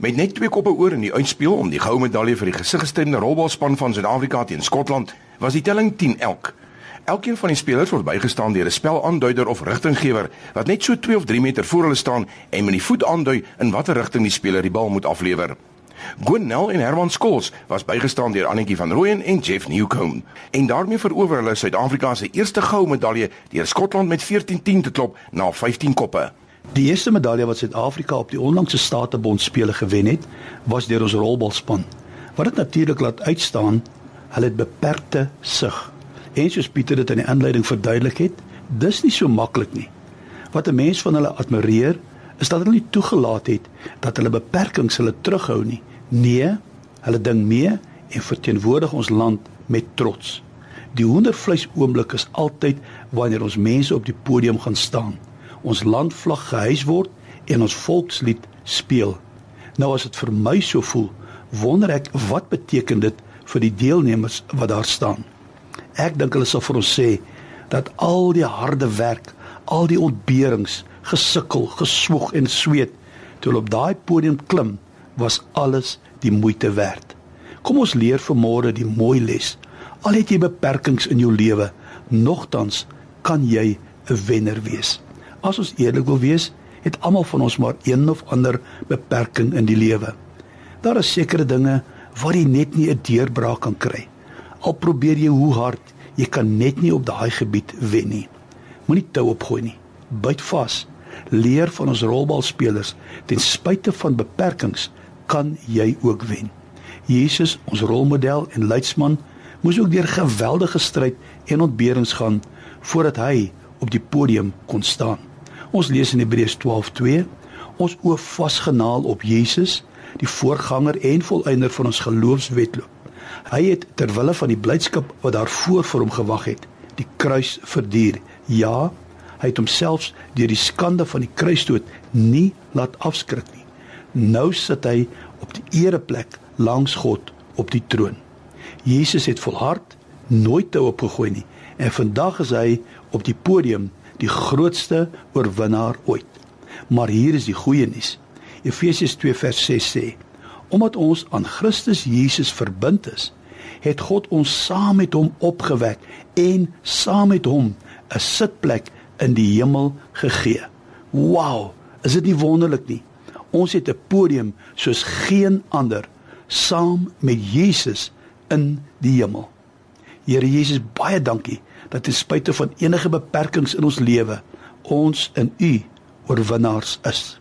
Met net twee koppe oor in die uitspeel om die goue medalje vir die gesiggestremde rolbalspan van Suid-Afrika teen Skotland, was die telling 10 elk. Elkeen van die spelers word bygestaan deur 'n spelaanduider of rigtinggewer wat net so 2 of 3 meter voor hulle staan en met die voet aandui in watter rigting die speler die bal moet aflewer. Gwenel en Herman Skols was bygestaan deur Annetjie van Rooyen en Jeff Newcomb. En daarmee verower hulle Suid-Afrika se eerste goue medalje deur Skotland met 14-10 te klop na 15 koppe. Die eerste medalje wat Suid-Afrika op die onlangse Statebond spele gewen het, was deur ons rolbalspan. Wat dit natuurlik laat uitstaan, hulle het beperkte sig. En soos Pieter dit in die inleiding verduidelik het, dis nie so maklik nie. Wat 'n mens van hulle admireer, is dat hulle nie toegelaat het dat hulle beperkings hulle terughou nie. Nee, hulle ding mee en verteenwoordig ons land met trots. Die hoendervleis oomblik is altyd wanneer ons mense op die podium gaan staan ons landvlag gehuis word en ons volkslied speel. Nou as dit vir my so voel, wonder ek wat beteken dit vir die deelnemers wat daar staan. Ek dink hulle sal vir ons sê dat al die harde werk, al die ontberings, gesukkel, geswoeg en sweet toe hulle op daai podium klim, was alles die moeite werd. Kom ons leer vanmôre die mooi les. Al het jy beperkings in jou lewe, nogtans kan jy 'n wenner wees. As ons eerlik wil wees, het almal van ons maar een of ander beperking in die lewe. Daar is sekere dinge waar jy net nie 'n deurbraak kan kry. Al probeer jy hoe hard, jy kan net nie op daai gebied wen nie. Moenie tou opgooi nie. Byt vas. Leer van ons rolbalspelers, ten spyte van beperkings, kan jy ook wen. Jesus, ons rolmodel en leidsman, moes ook deur geweldige stryd en ontberings gaan voordat hy op die podium kon staan. Ons lees in Hebreërs 12:2 ons oë vasgenaal op Jesus, die voorganger en volëinder van ons geloofswetloop. Hy het ter wille van die blydskap wat daarvoor vir hom gewag het, die kruis verduur. Ja, hy het homself deur die skande van die kruisdood nie laat afskrik nie. Nou sit hy op die ereplek langs God op die troon. Jesus het volhard, nooit te opgegooi nie en vandag is hy op die podium die grootste oorwinnaar ooit. Maar hier is die goeie nuus. Efesiërs 2 vers 6 sê: Omdat ons aan Christus Jesus verbind is, het God ons saam met hom opgewek en saam met hom 'n sitplek in die hemel gegee. Wow, is dit nie wonderlik nie? Ons het 'n podium soos geen ander saam met Jesus in die hemel. Here Jesus, baie dankie dat ten spyte van enige beperkings in ons lewe ons in U oorwinnaars is.